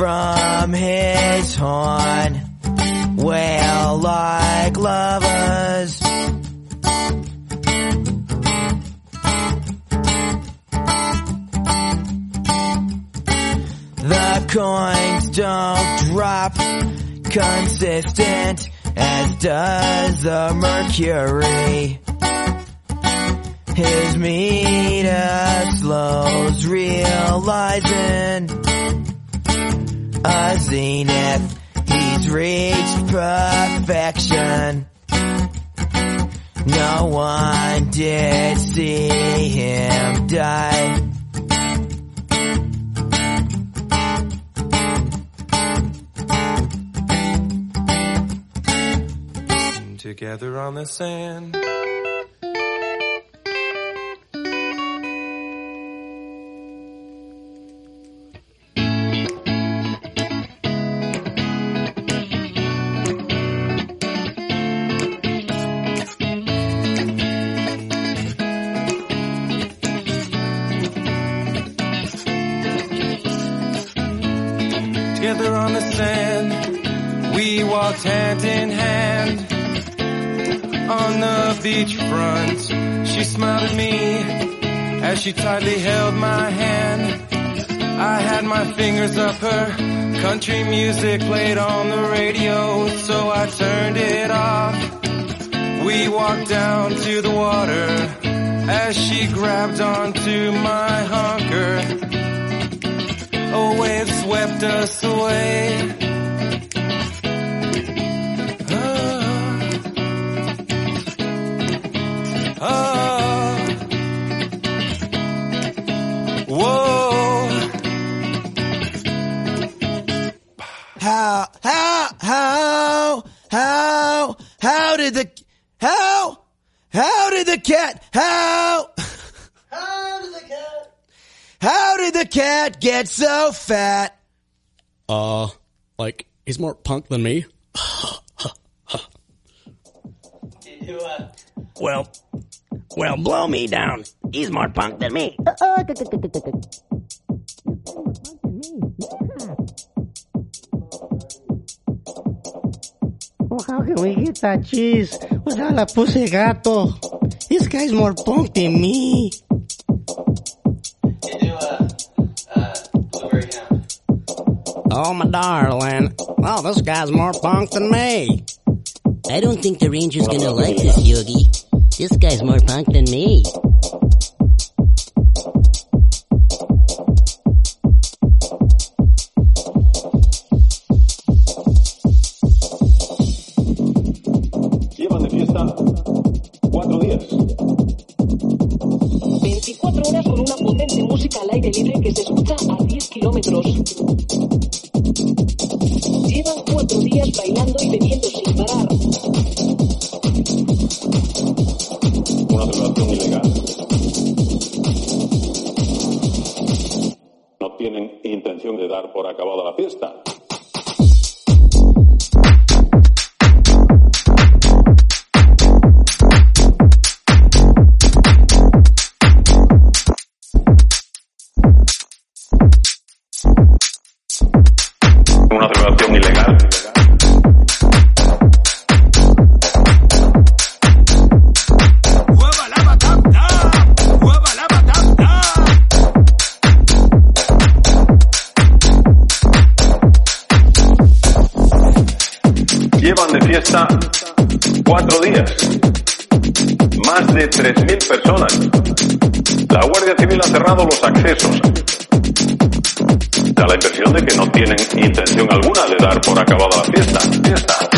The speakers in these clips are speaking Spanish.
from his horn wail like lovers. The coins don't drop consistent as does the mercury. His meter slows realizing a zenith. He's reached perfection. No one did see him die. Together on the sand. She tightly held my hand. I had my fingers up her. Country music played on the radio, so I turned it off. We walked down to the water as she grabbed onto my honker. A wave swept us away. How, how, how, how, how did the, how, how did the cat, how, how did the cat, how did the cat get so fat? Uh, like, he's more punk than me. Well, well, blow me down. He's more punk than me. Well, how can we get that cheese without a pussy gato? This guy's more punk than me. Oh, my darling. Oh, this guy's more punk than me. I don't think the ranger's gonna like this, Yogi. This guy's more punk than me. 24 horas con una potente música al aire libre que se escucha a 10 kilómetros. Llevan cuatro días bailando y bebiendo sin parar. Una celebración ilegal. No tienen intención de dar por acabada la fiesta. De fiesta cuatro días. Más de 3.000 personas. La Guardia Civil ha cerrado los accesos. Da la impresión de que no tienen intención alguna de dar por acabada la fiesta, fiesta,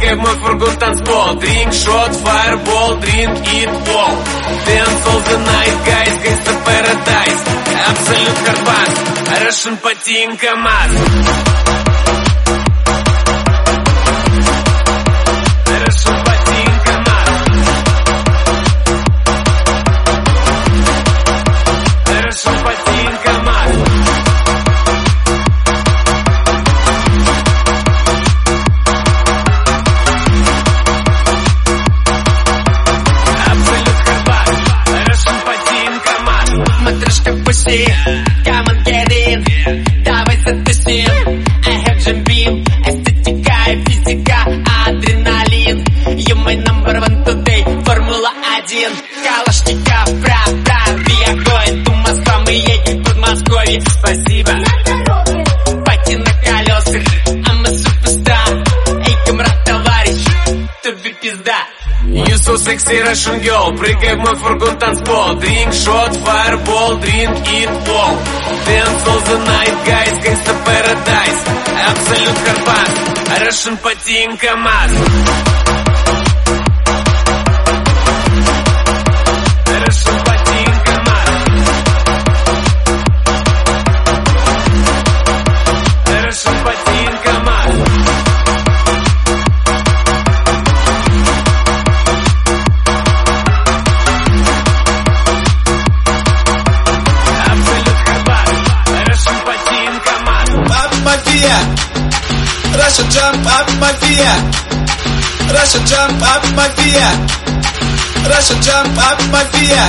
Прыгай мой фургон танцпол Drink shot, fireball, drink it all Dance all the night, guys, gangsta paradise Absolute Карпат Russian Patin КамАЗ Russian girl Прыгай в мой фургон танцпол Drink shot, fireball, drink it all Dance all the night, guys, gangsta paradise Абсолют Карпат Russian Patin КамАЗ jump up mafia. Russia jump up mafia. Russia jump up mafia.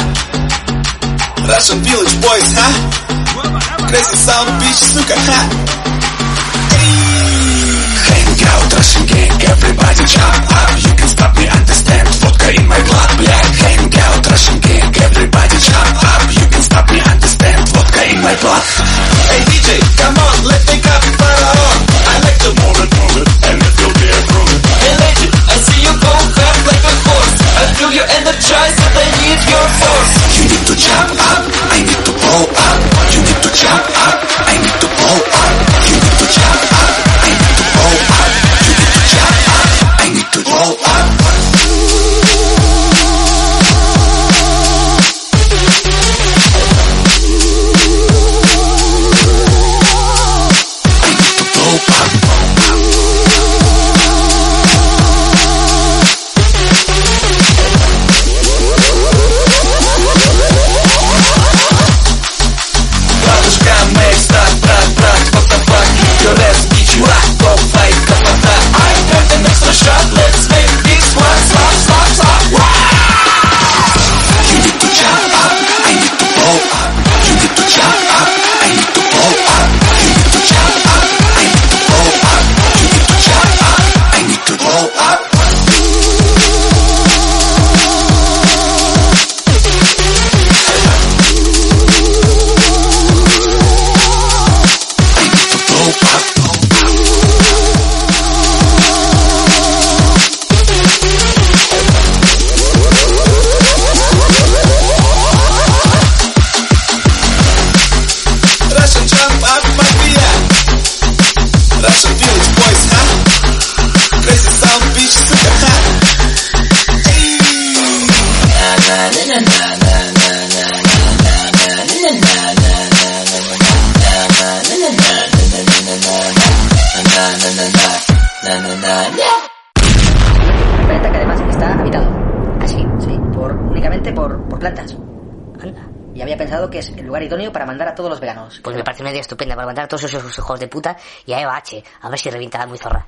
Russian village boys, huh? Crazy sound bitch, сука, ha. Hang out, Russian gang, everybody jump up. You can stop me, understand? Vodka in my blood, black. Hang out, Russian gang, everybody jump up. You can stop me, understand? Vodka in my blood. Hey DJ, come on, let's make up for on. I like to move it, You energized, but I need your force. You need to jump up, I need to blow up. You need to jump up, I need todos los veranos. Pues me parece una idea estupenda para mandar a todos esos hijos de puta y a Eva H. A ver si revienta muy zorra.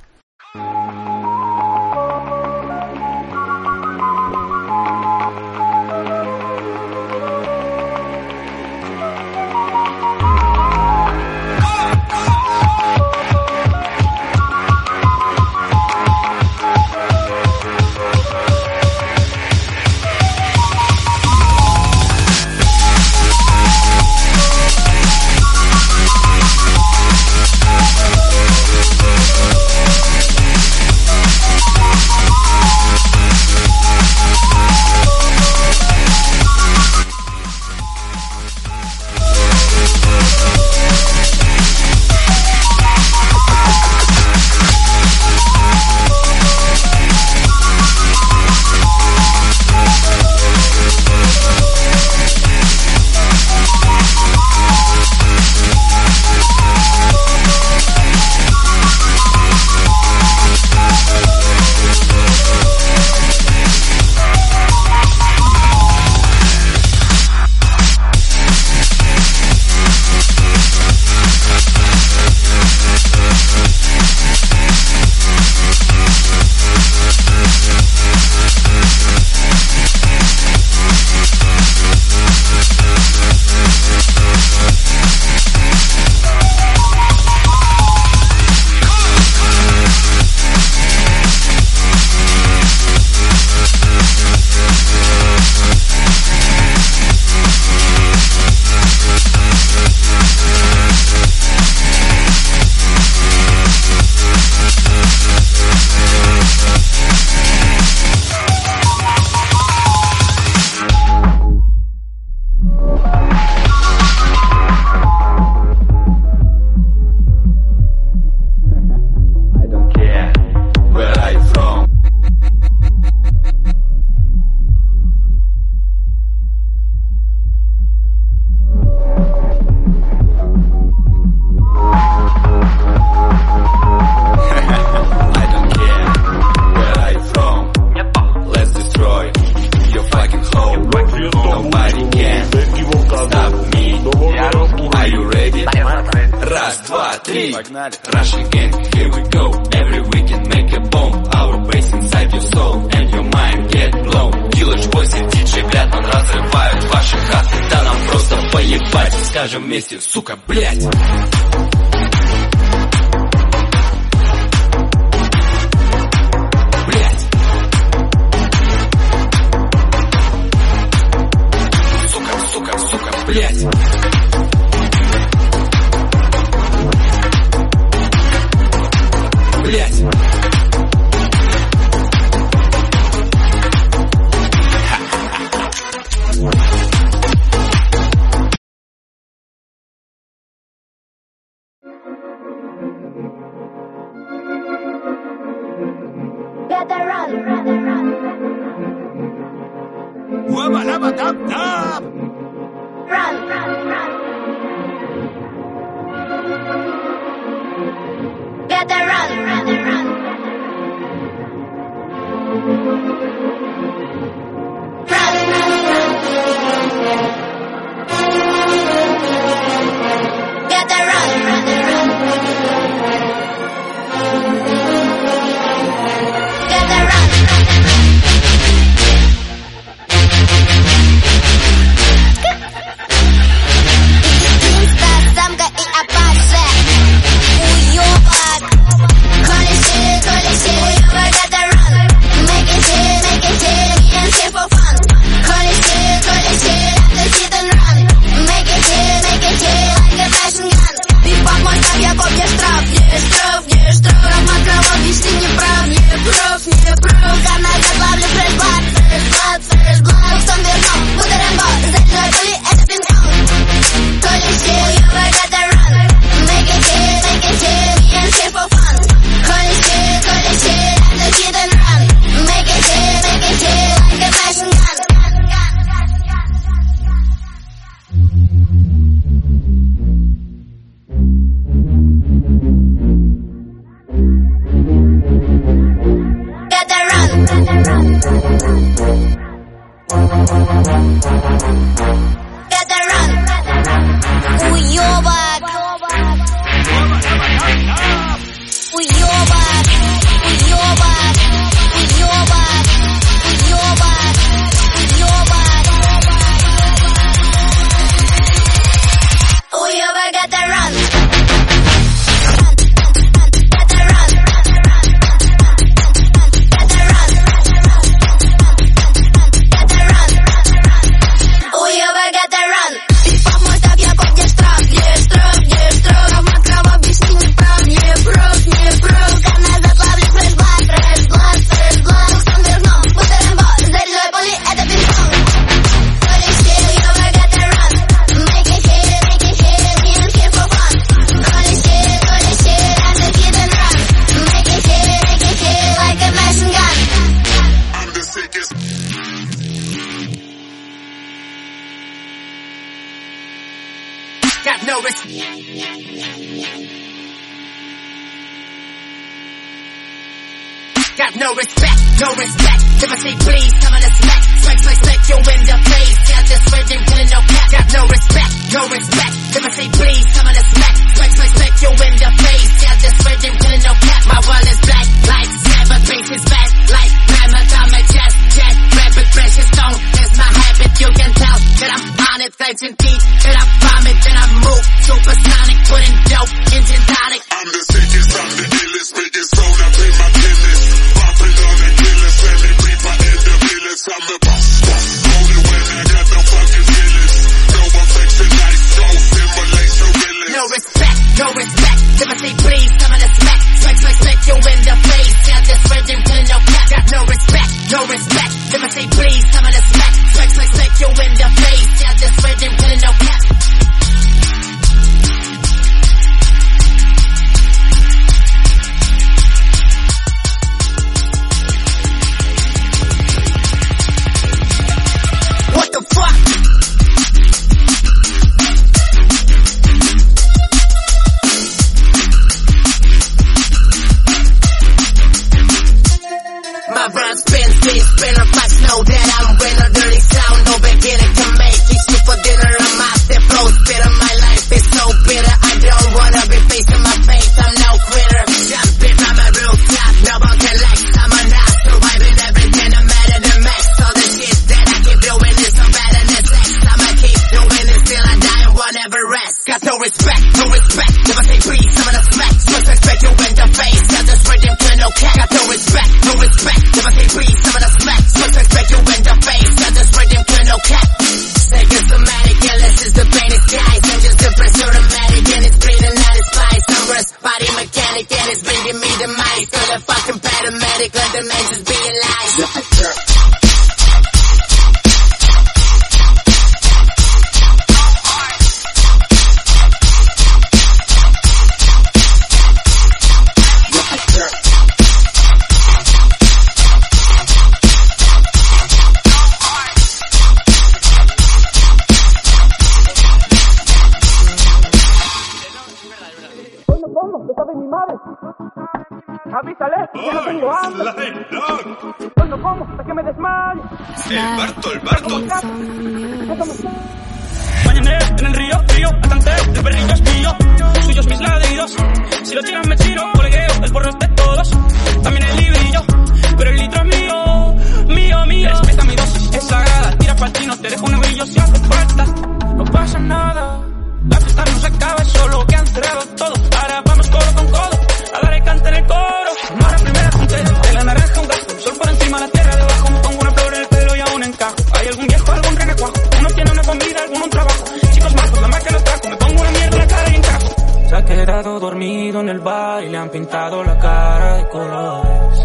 en el bar y le han pintado la cara de colores.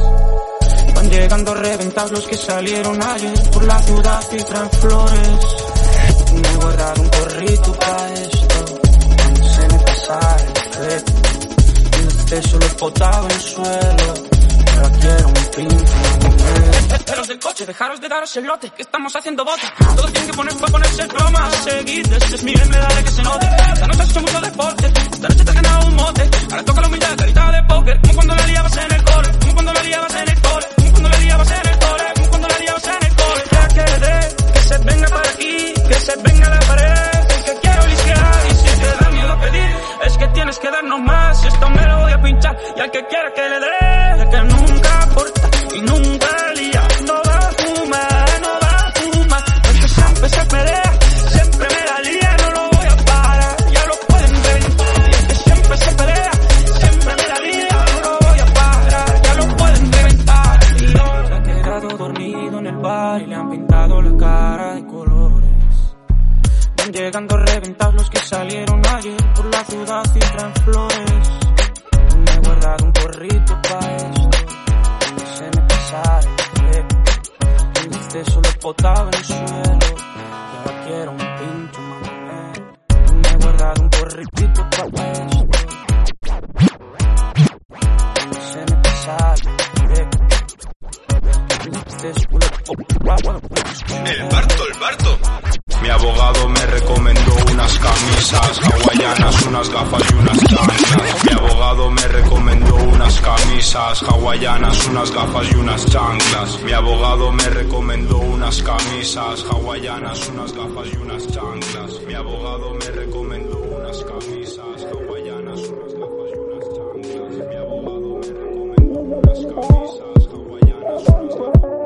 Van llegando reventados los que salieron ayer por la ciudad y traen flores. Me he guardado un corrito para esto, no se me pasa el efecto. El exceso lo botaba en el suelo, ahora quiero un pinto pelos del coche, dejaros de daros el lote, que estamos haciendo bota. Todos tienen que poner para ponerse broma, seguid, es mi me dale que se note. Esta noche has hecho mucho deporte, esta noche te has ganado un mote. Ahora toca la humildad, carita de póker, como cuando la liabas en el cole, como cuando la liabas en el cole, como cuando la liabas en el cole, como cuando la liabas en el cole. Ya quedé, que se venga para aquí, que se venga a la pared, es que quiero listear y si te da miedo pedir, es que tienes que darnos más, esto me lo voy a pinchar y al que quiera que le dé, que gafas y unas chanclas. Mi abogado me recomendó unas camisas hawaianas, unas gafas y unas chanclas. Mi abogado me recomendó unas camisas hawaianas, unas gafas y unas chanclas. Mi abogado me recomendó unas camisas hawaianas, unas gafas.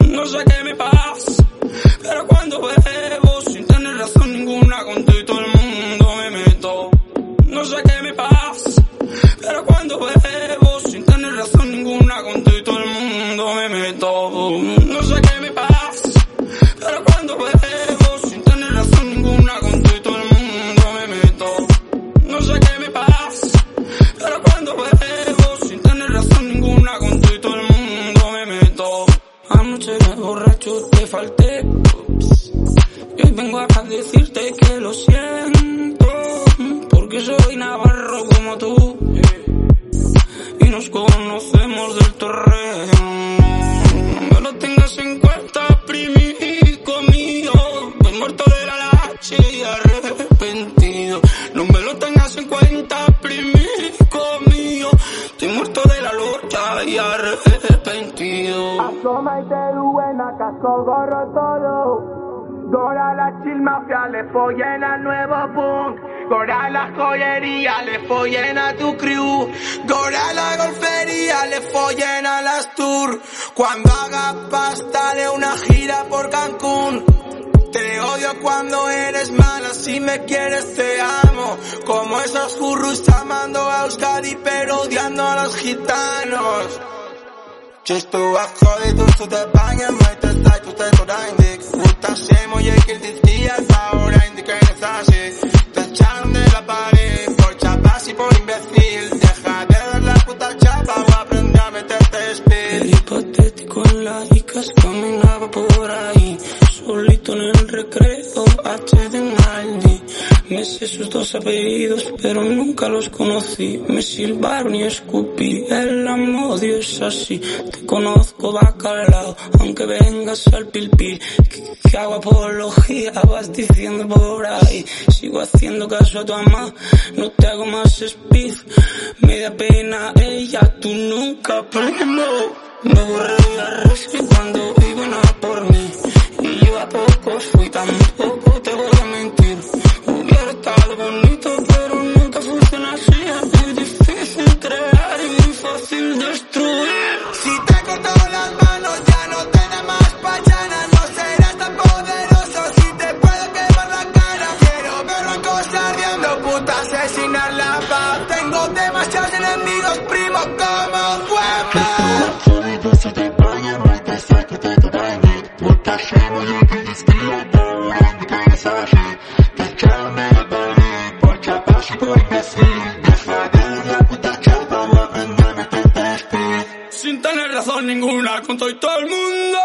No sé qué me pasa, pero cuando bebo sin tener razón ninguna con todo el mundo me meto. No sé qué me pasa, pero cuando bebo sin tener razón ninguna con todo el mundo me meto. Tú. Y nos conocemos del terreno. No lo tengas en cuenta, primico mío. Voy muerto de la lache y arrepentido. No me lo tengas en cuenta, primico mío. Estoy muerto de la lucha y arrepentido. Asoma y te buena, casco, gorro, todo. Gora la chill mafia, le follen al nuevo punk. Gora la joyería, le follen a tu crew. Gora la golfería, le follen a las tour. Cuando haga pasta de una gira por Cancún. Te odio cuando eres mala, si me quieres te amo. Como esos furros amando a Euskadi pero odiando a los gitanos. Qesh për akoj, du su të banjë, mëjtë të saj, tu të kodajnë dik Uta shemo, je kirti dos apellidos, pero nunca los conocí. Me silbaron y escupí, el amodio es así. Te conozco bacalao, aunque vengas al pilpil. Que, que hago apología, vas diciendo por ahí. Sigo haciendo caso a tu mamá, no te hago más speed. Me da pena ella, tú nunca primo. Me borré a Rexy cuando iban a por mí. A poco fui, tampoco te voy a mentir. Hubiera estado bonito, pero nunca funciona así. Es muy difícil crear y muy fácil destruir. Si te corto las manos ya no tienes más pachana ninguna, con todo el mundo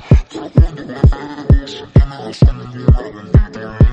Thank you.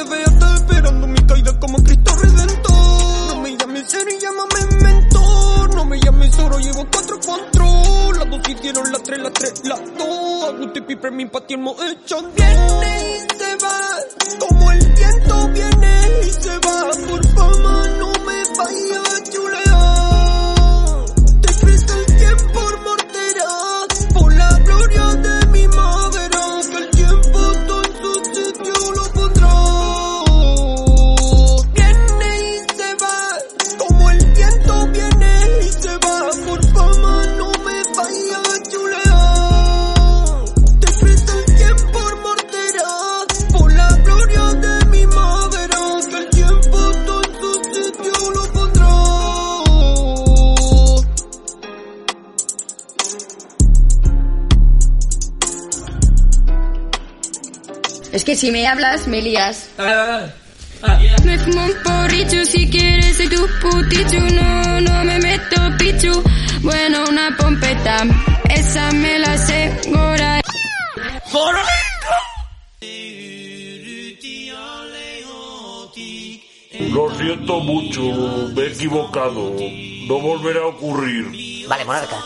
Angustia sin deber. Esperando mi caída como Cristo Redentor. No me llames serio y llámame mentor. No me llames oro, llevo cuatro control. Las dos hicieron las tres, las tres, las dos. Agusto y piper, mi pati hemos hecho Viene y se va, como el viento viene y se va. Por fama no me vaya que si me hablas, me lías. Me fumo un porricho si quieres soy tu putichu No, no me meto pichu Bueno, una pompeta Esa me la asegura Lo siento mucho, me he equivocado. No volverá a ocurrir. Vale, monarca.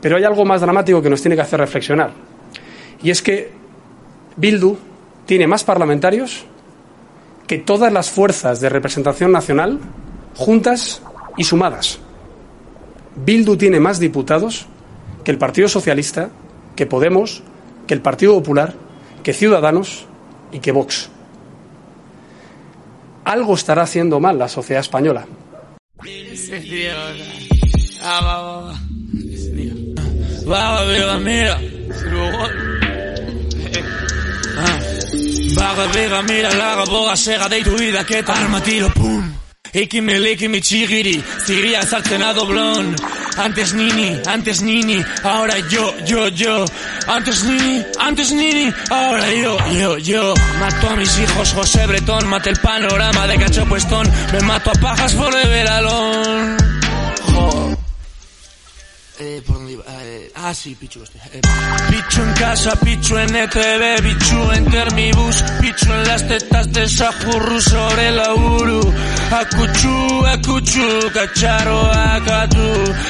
Pero hay algo más dramático que nos tiene que hacer reflexionar. Y es que Bildu tiene más parlamentarios que todas las fuerzas de representación nacional juntas y sumadas. Bildu tiene más diputados que el Partido Socialista, que Podemos, que el Partido Popular, que Ciudadanos y que Vox. Algo estará haciendo mal la sociedad española. Vamos, mira, mira. Baga, bega, mira, laga, boga, sega, deitu idaketa Arma, tiro, pum Ekime, lekime, txigiri Ziria ezartzen a doblón Antes nini, antes nini Ahora yo, yo, yo Antes nini, antes nini Ahora yo, yo, yo Mato a mis hijos, José Bretón Mate el panorama de cacho puestón Me mato a pajas por beber alón Jo. Eh. Eh, ah, sí, Pichu. Este. Eh, Pichu en casa, Pichu en ETV, Pichu en Termibus, Pichu en las tetas de Sajurru sobre la Uru. Akutsu, akutsu, kacharo, akatu,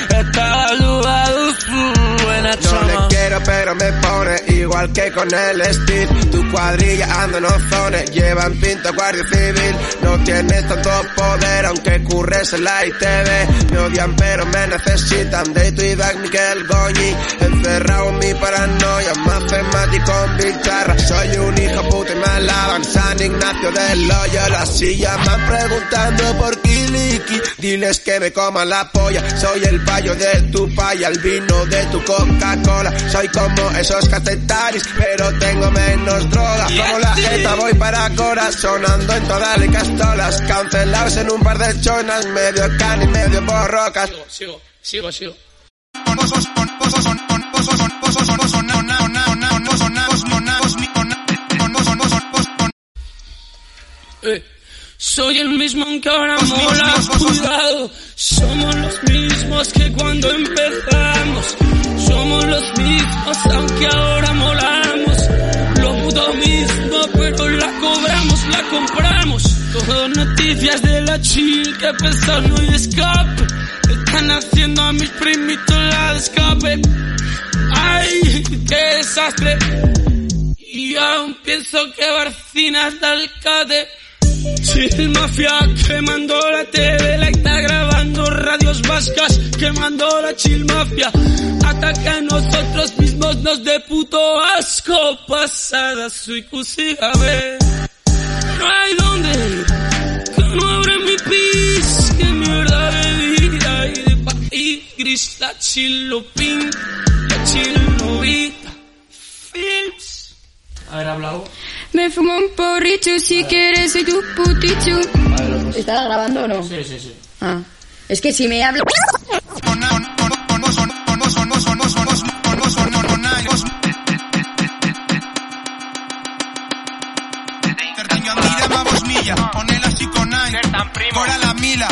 eta galdu baduzu, en No le quiero pero me pone igual que con el Steve Tu cuadrilla anda en ozones, llevan pinto guardia civil No tienes tanto poder aunque curres en la ITV Me odian pero me necesitan de tu Ibac Miquel Goñi Encerrado en mi paranoia, matemático en guitarra Soy un hijo puta y me alaban. San Ignacio del Loyo La silla me preguntando por Kiliki. Diles que me coman la polla. Soy el payo de tu paya, el vino de tu Coca-Cola. Soy como esos catetaris, pero tengo menos droga. Como la jeta voy para Cora, sonando en todas las castolas. Cancelados en un par de chonas, medio can y medio borrocas Sigo, sigo, sigo. Con Soy el mismo aunque ahora mola, cuidado. Somos los mismos que cuando empezamos. Somos los mismos aunque ahora molamos. Lo puto mismo, pero la cobramos, la compramos. Todo noticias de la chica pensando y escape. Están haciendo a mis primitos la escape. Ay, qué desastre. Y aún pienso que Barcinas da el cate. Chill Mafia quemando la TV, la está grabando radios vascas, quemando la Chill Mafia. Ataca a nosotros mismos, nos de puto asco. Pasada su ve. No hay dónde ir, gris, la chilopín, la chilovita. Films. A ver, hablado. Me fumo un porricho si quieres, soy tu puticho. ¿Estás grabando o no? Sí, sí, sí. Ah. Es que si me Cora la mila,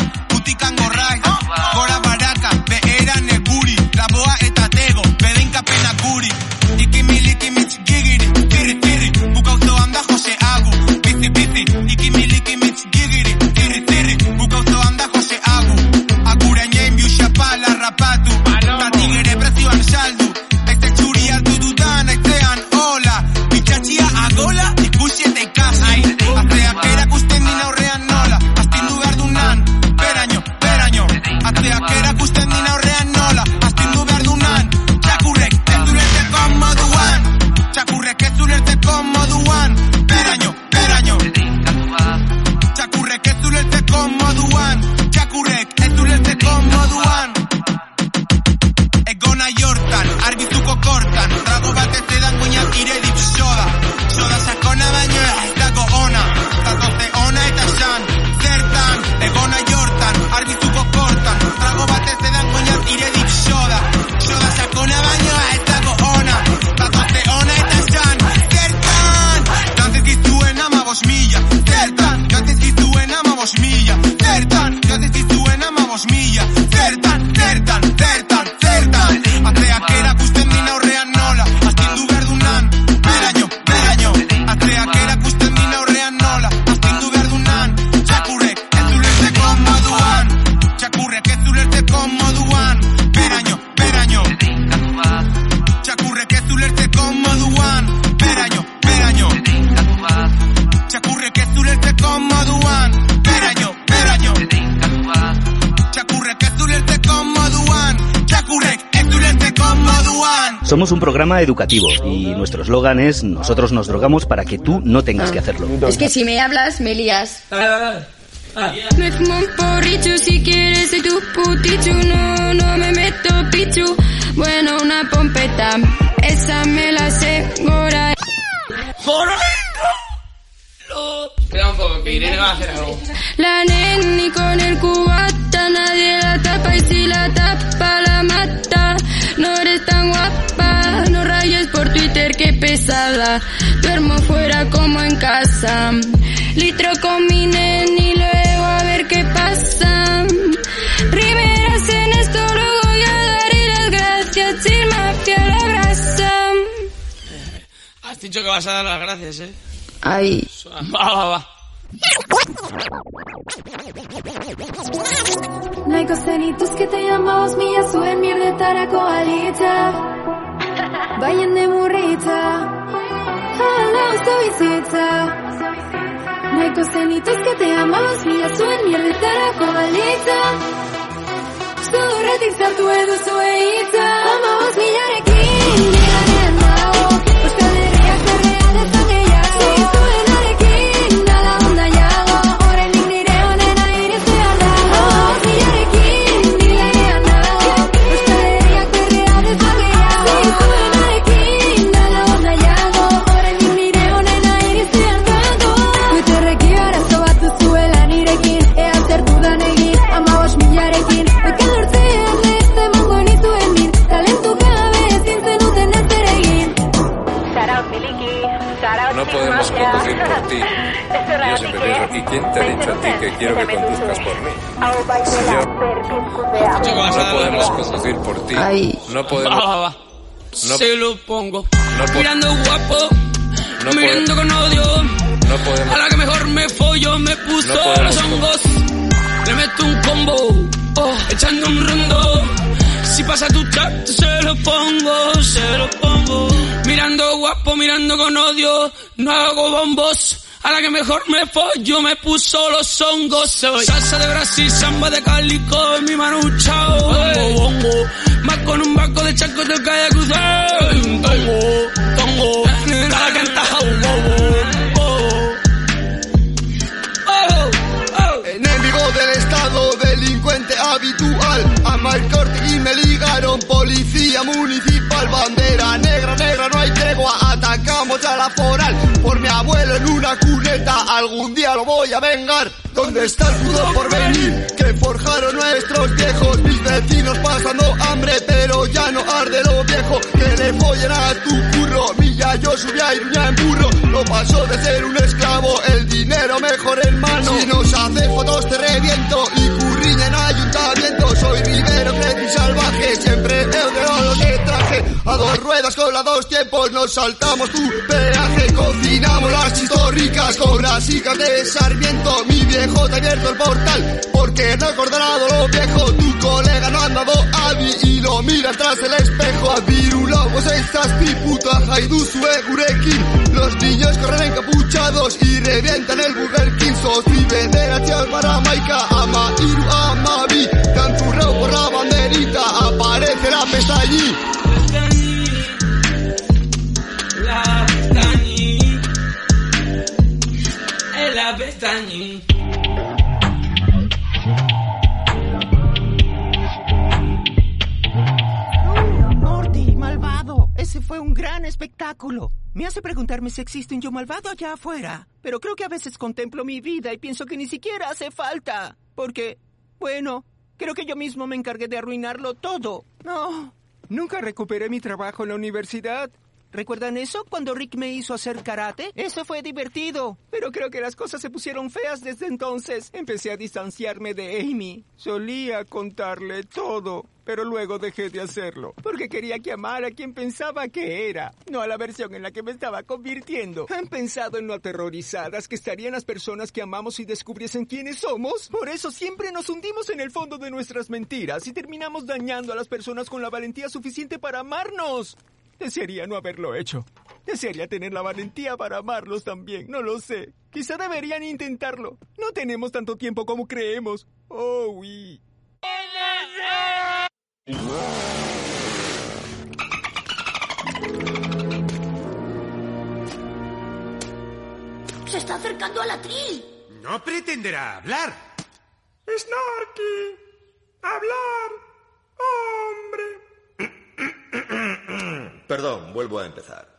kortan Trago batez edan guinak ire dip soda. Soda sakona baino ez eh. Somos un programa educativo y nuestro eslogan es nosotros nos drogamos para que tú no tengas que hacerlo. Es que si me hablas, me lías. Me fumo un porricho si quieres, soy tu puticho. No, no me meto pichu. Bueno, una pompeta, esa me la sé, gora. Espera un poco, que Irene va a hacer algo. La neni con el cubata, nadie la tapa y si la tapa la mata. No eres tan guapa, por Twitter, qué pesada. Duermo fuera como en casa. Litro con mi neni, luego a ver qué pasa. Primeras en esto, luego voy a daré las gracias. Sin mafia la grasa. Has dicho que vas a dar las gracias, ¿eh? Ay. Va, va, va. Naiko zenitus que te llamabas mila zuen mierdetara baien demurritza Hala usta bizitza Naiko zen ituzkete amaz Mila zuen mierretarako balitza. Zurretik zartu edo zue itza Amaz milarekin. ¿Quién te ha dicho a ti que quiero que conduzcas por mí? Yo no podemos conducir por ti. No podemos. No- Se lo pongo. No mirando guapo. No mirando con odio. No podemos. A la que mejor me follo me puso No los hongos. Le meto un combo. Oh, echando un rondo. Si pasa tu chat, se lo pongo, se lo pongo. Mirando guapo, mirando con odio. No hago bombos. A la que mejor me follo me puso los hongos. Soy salsa de Brasil, samba de Calico, en mi manuchao. Bongo, bongo. Más con un barco de cae a cruzar. Tongo, tongo. La que entaja un bobo. Oh, oh. Enemigo del Estado, delincuente habitual. A corte y me ligaron, policía municipal, bandera negra, negra, no hay tregua, atacamos a la foral. Por mi abuelo en una cuneta, algún día lo voy a vengar. ¿Dónde está el pudo por venir? Que forjaron nuestros viejos, mis vecinos pasando hambre, pero ya no arde lo viejo. Que le follen a tu curro, milla yo subí a Iruña en burro. No pasó de ser un esclavo, el dinero mejor en mano. Si nos hace fotos te reviento y curriña en ayuntamiento. Soy Rivero, creci salvaje, siempre he. A dos ruedas con las dos tiempos nos saltamos tu peaje. Cocinamos las chistorricas con brasicas de Sarmiento. Mi viejo te ha abierto el portal porque no acordado lo viejo. Tu colega no ha andado a mí y lo mira tras el espejo. A virulobos estás mi puta haiduzu gurekin. Los niños corren encapuchados y revientan el Burger King. Sos bebedera, tío, para Maika, ama Iru, ama Vi. Canturreo por la banderita, aparece la pestañí. Ese fue un gran espectáculo. Me hace preguntarme si existe un yo malvado allá afuera. Pero creo que a veces contemplo mi vida y pienso que ni siquiera hace falta. Porque, bueno, creo que yo mismo me encargué de arruinarlo todo. No. Nunca recuperé mi trabajo en la universidad. ¿Recuerdan eso cuando Rick me hizo hacer karate? Eso fue divertido. Pero creo que las cosas se pusieron feas desde entonces. Empecé a distanciarme de Amy. Solía contarle todo, pero luego dejé de hacerlo. Porque quería que amara a quien pensaba que era, no a la versión en la que me estaba convirtiendo. ¿Han pensado en lo aterrorizadas que estarían las personas que amamos si descubriesen quiénes somos? Por eso siempre nos hundimos en el fondo de nuestras mentiras y terminamos dañando a las personas con la valentía suficiente para amarnos. Desearía no haberlo hecho. Desearía tener la valentía para amarlos también, no lo sé. Quizá deberían intentarlo. No tenemos tanto tiempo como creemos. Oh, oui. Se está acercando a la tril. No pretenderá hablar. Snarky. Hablar. Perdón, vuelvo a empezar.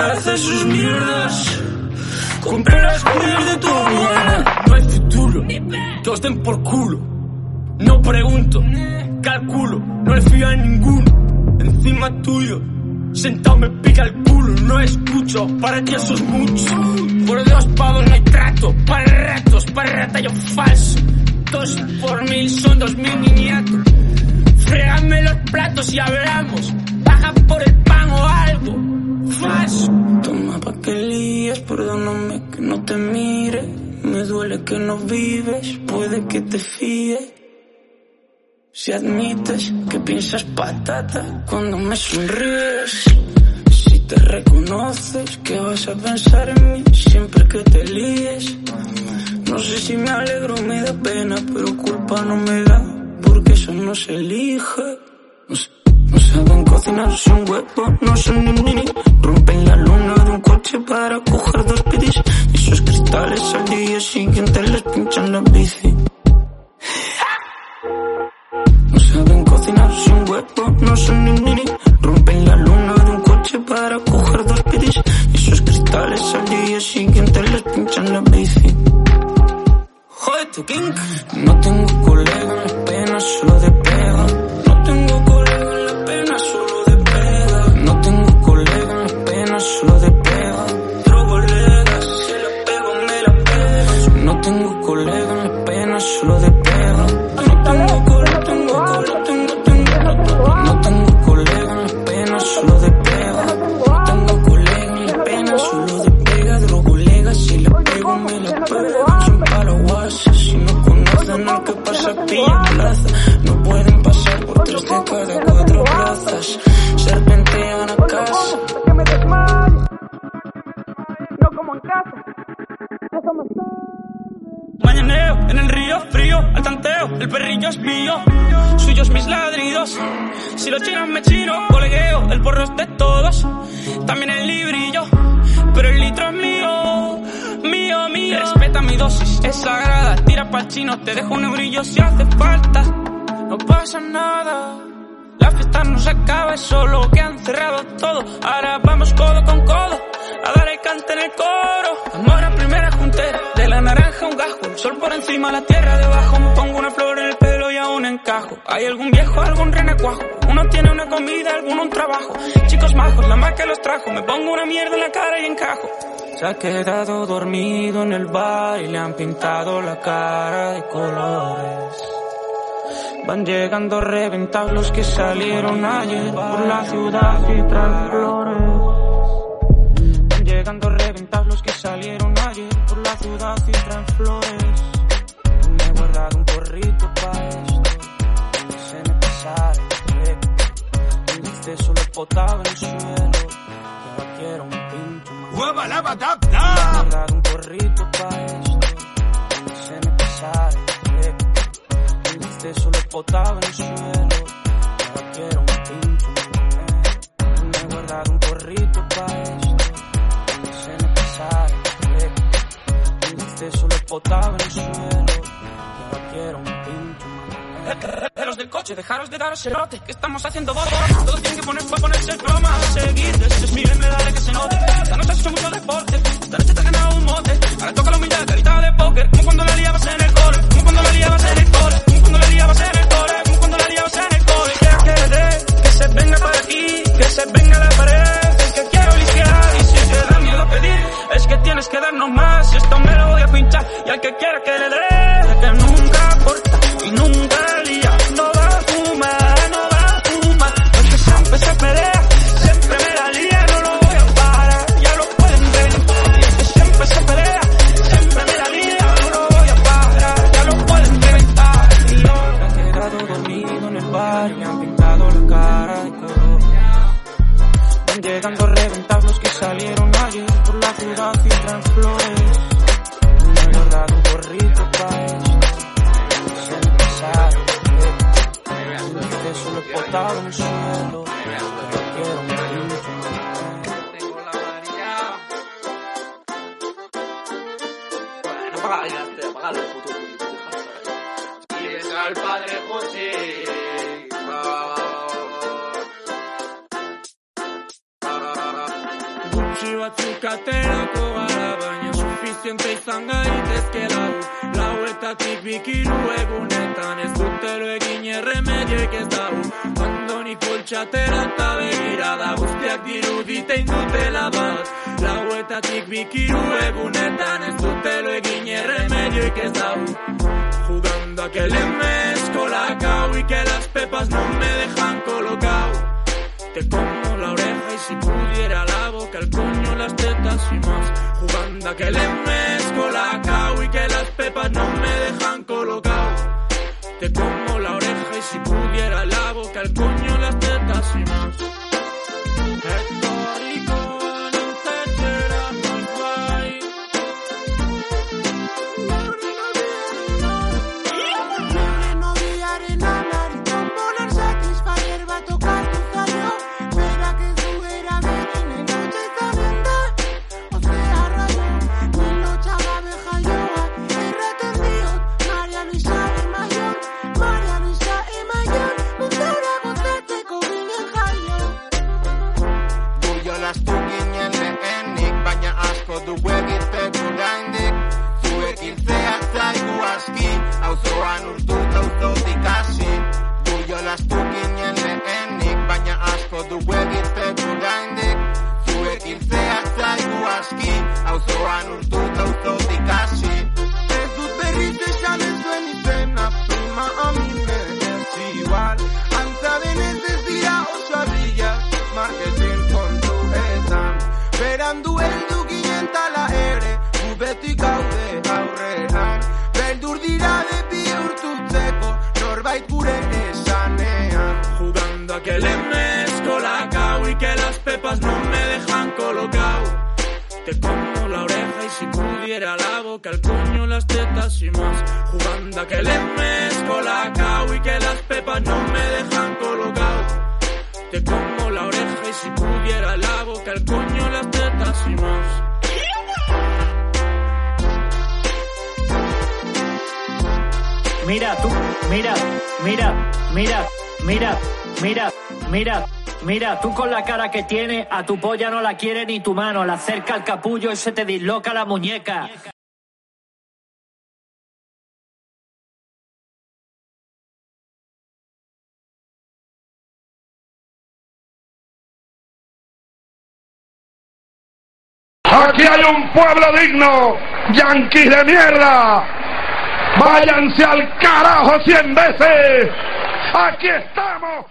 Hace sus mierdas. Las joyas de tu abuela. No hay futuro, que os den por culo. No pregunto, calculo, no le fío a ninguno. Encima tuyo, sentado me pica el culo. No escucho, para ti eso es mucho. Por dos pavos no hay trato, para ratos, para ratallo falso. Dos por mil son dos mil niñatos. Frégame los platos y hablamos. Baja por el pan o algo. Toma pa' que líes, perdóname que no te mire. Me duele que no vives, puede que te fíe. Si admites que piensas patata cuando me sonríes. Si te reconoces que vas a pensar en mí siempre que te líes. No sé si me alegro o me da pena, pero culpa no me da, porque eso no se elige. Saben cocinarse un huevo, no son ni ni ni. Rompen la luna de un coche para coger dos piris. Y esos cristales al día siguiente les pinchan la bici. No saben cocinarse un huevo, no son ni ni ni. Rompen la luna de un coche para coger dos piris. Y esos cristales al día siguiente les pinchan la bici. Joder, tu king. No tengo colega en la pena, solo de pega. Solo de pega. Otro colega, se la pego, me la pego. No tengo colega en la pena, solo de al tanteo, el perrillo es mío, suyos mis ladridos. Si lo chinan me chino, colegueo, el porro es de todos, también el librillo, pero el litro es mío, mío, mío. Respeta mi dosis, es sagrada, tira pa'l chino, te dejo un eurillo si hace falta, no pasa nada. La fiesta no se acaba, es solo que han cerrado todo. Ahora vamos codo con codo a dar el cante en el coro. Amor a primera juntera, de la naranja un gajo. El sol por encima, la tierra debajo. Me pongo una flor en el pelo y aún encajo. Hay algún viejo, algún renacuajo. Uno tiene una comida, alguno un trabajo. Chicos majos, la mar que los trajo. Me pongo una mierda en la cara y encajo. Se ha quedado dormido en el bar y le han pintado la cara de colores. Van llegando reventados los que salieron ayer por la ciudad y traen flores. Llegando reventados los que salieron ayer por la ciudad traen flores. Me he guardado un porrito para esto, que se me pasara el tiempo. El dulce solo potaba el suelo, ahora quiero un pincho más. ¡Hueva, lava, tap, Me he tap! guardado un porrito para esto, que se me pasara el tiempo. El dulce solo potaba el suelo, ahora quiero un pincho más. Me he guardado un porrito para Dulce solo potaba en el suelo, un Los del coche, dejaros de daros el rote, que estamos haciendo bobo. Todos tienen que poner para ponerse el croma. Seguir, es mi me dale que se note. Esta noche has hecho mucho deporte, esta noche te has ganado un mote. Ahora toca la humildad, carita de póker, como cuando la liabas en el cole, como cuando la liabas en el cole, como cuando la liabas en el cole, como cuando la liabas en el cole. Quiero que le dé, que se venga para aquí, que se venga la pared, es que quiero limpiar y si te da miedo pedir, es que tienes que darnos más esto me lo pinchar. Y al que quiera que le dé, que tiene, a tu polla no la quiere ni tu mano, la acerca al capullo y se te disloca la muñeca. Aquí hay un pueblo digno, yanquis de mierda. Váyanse al carajo cien veces. Aquí estamos.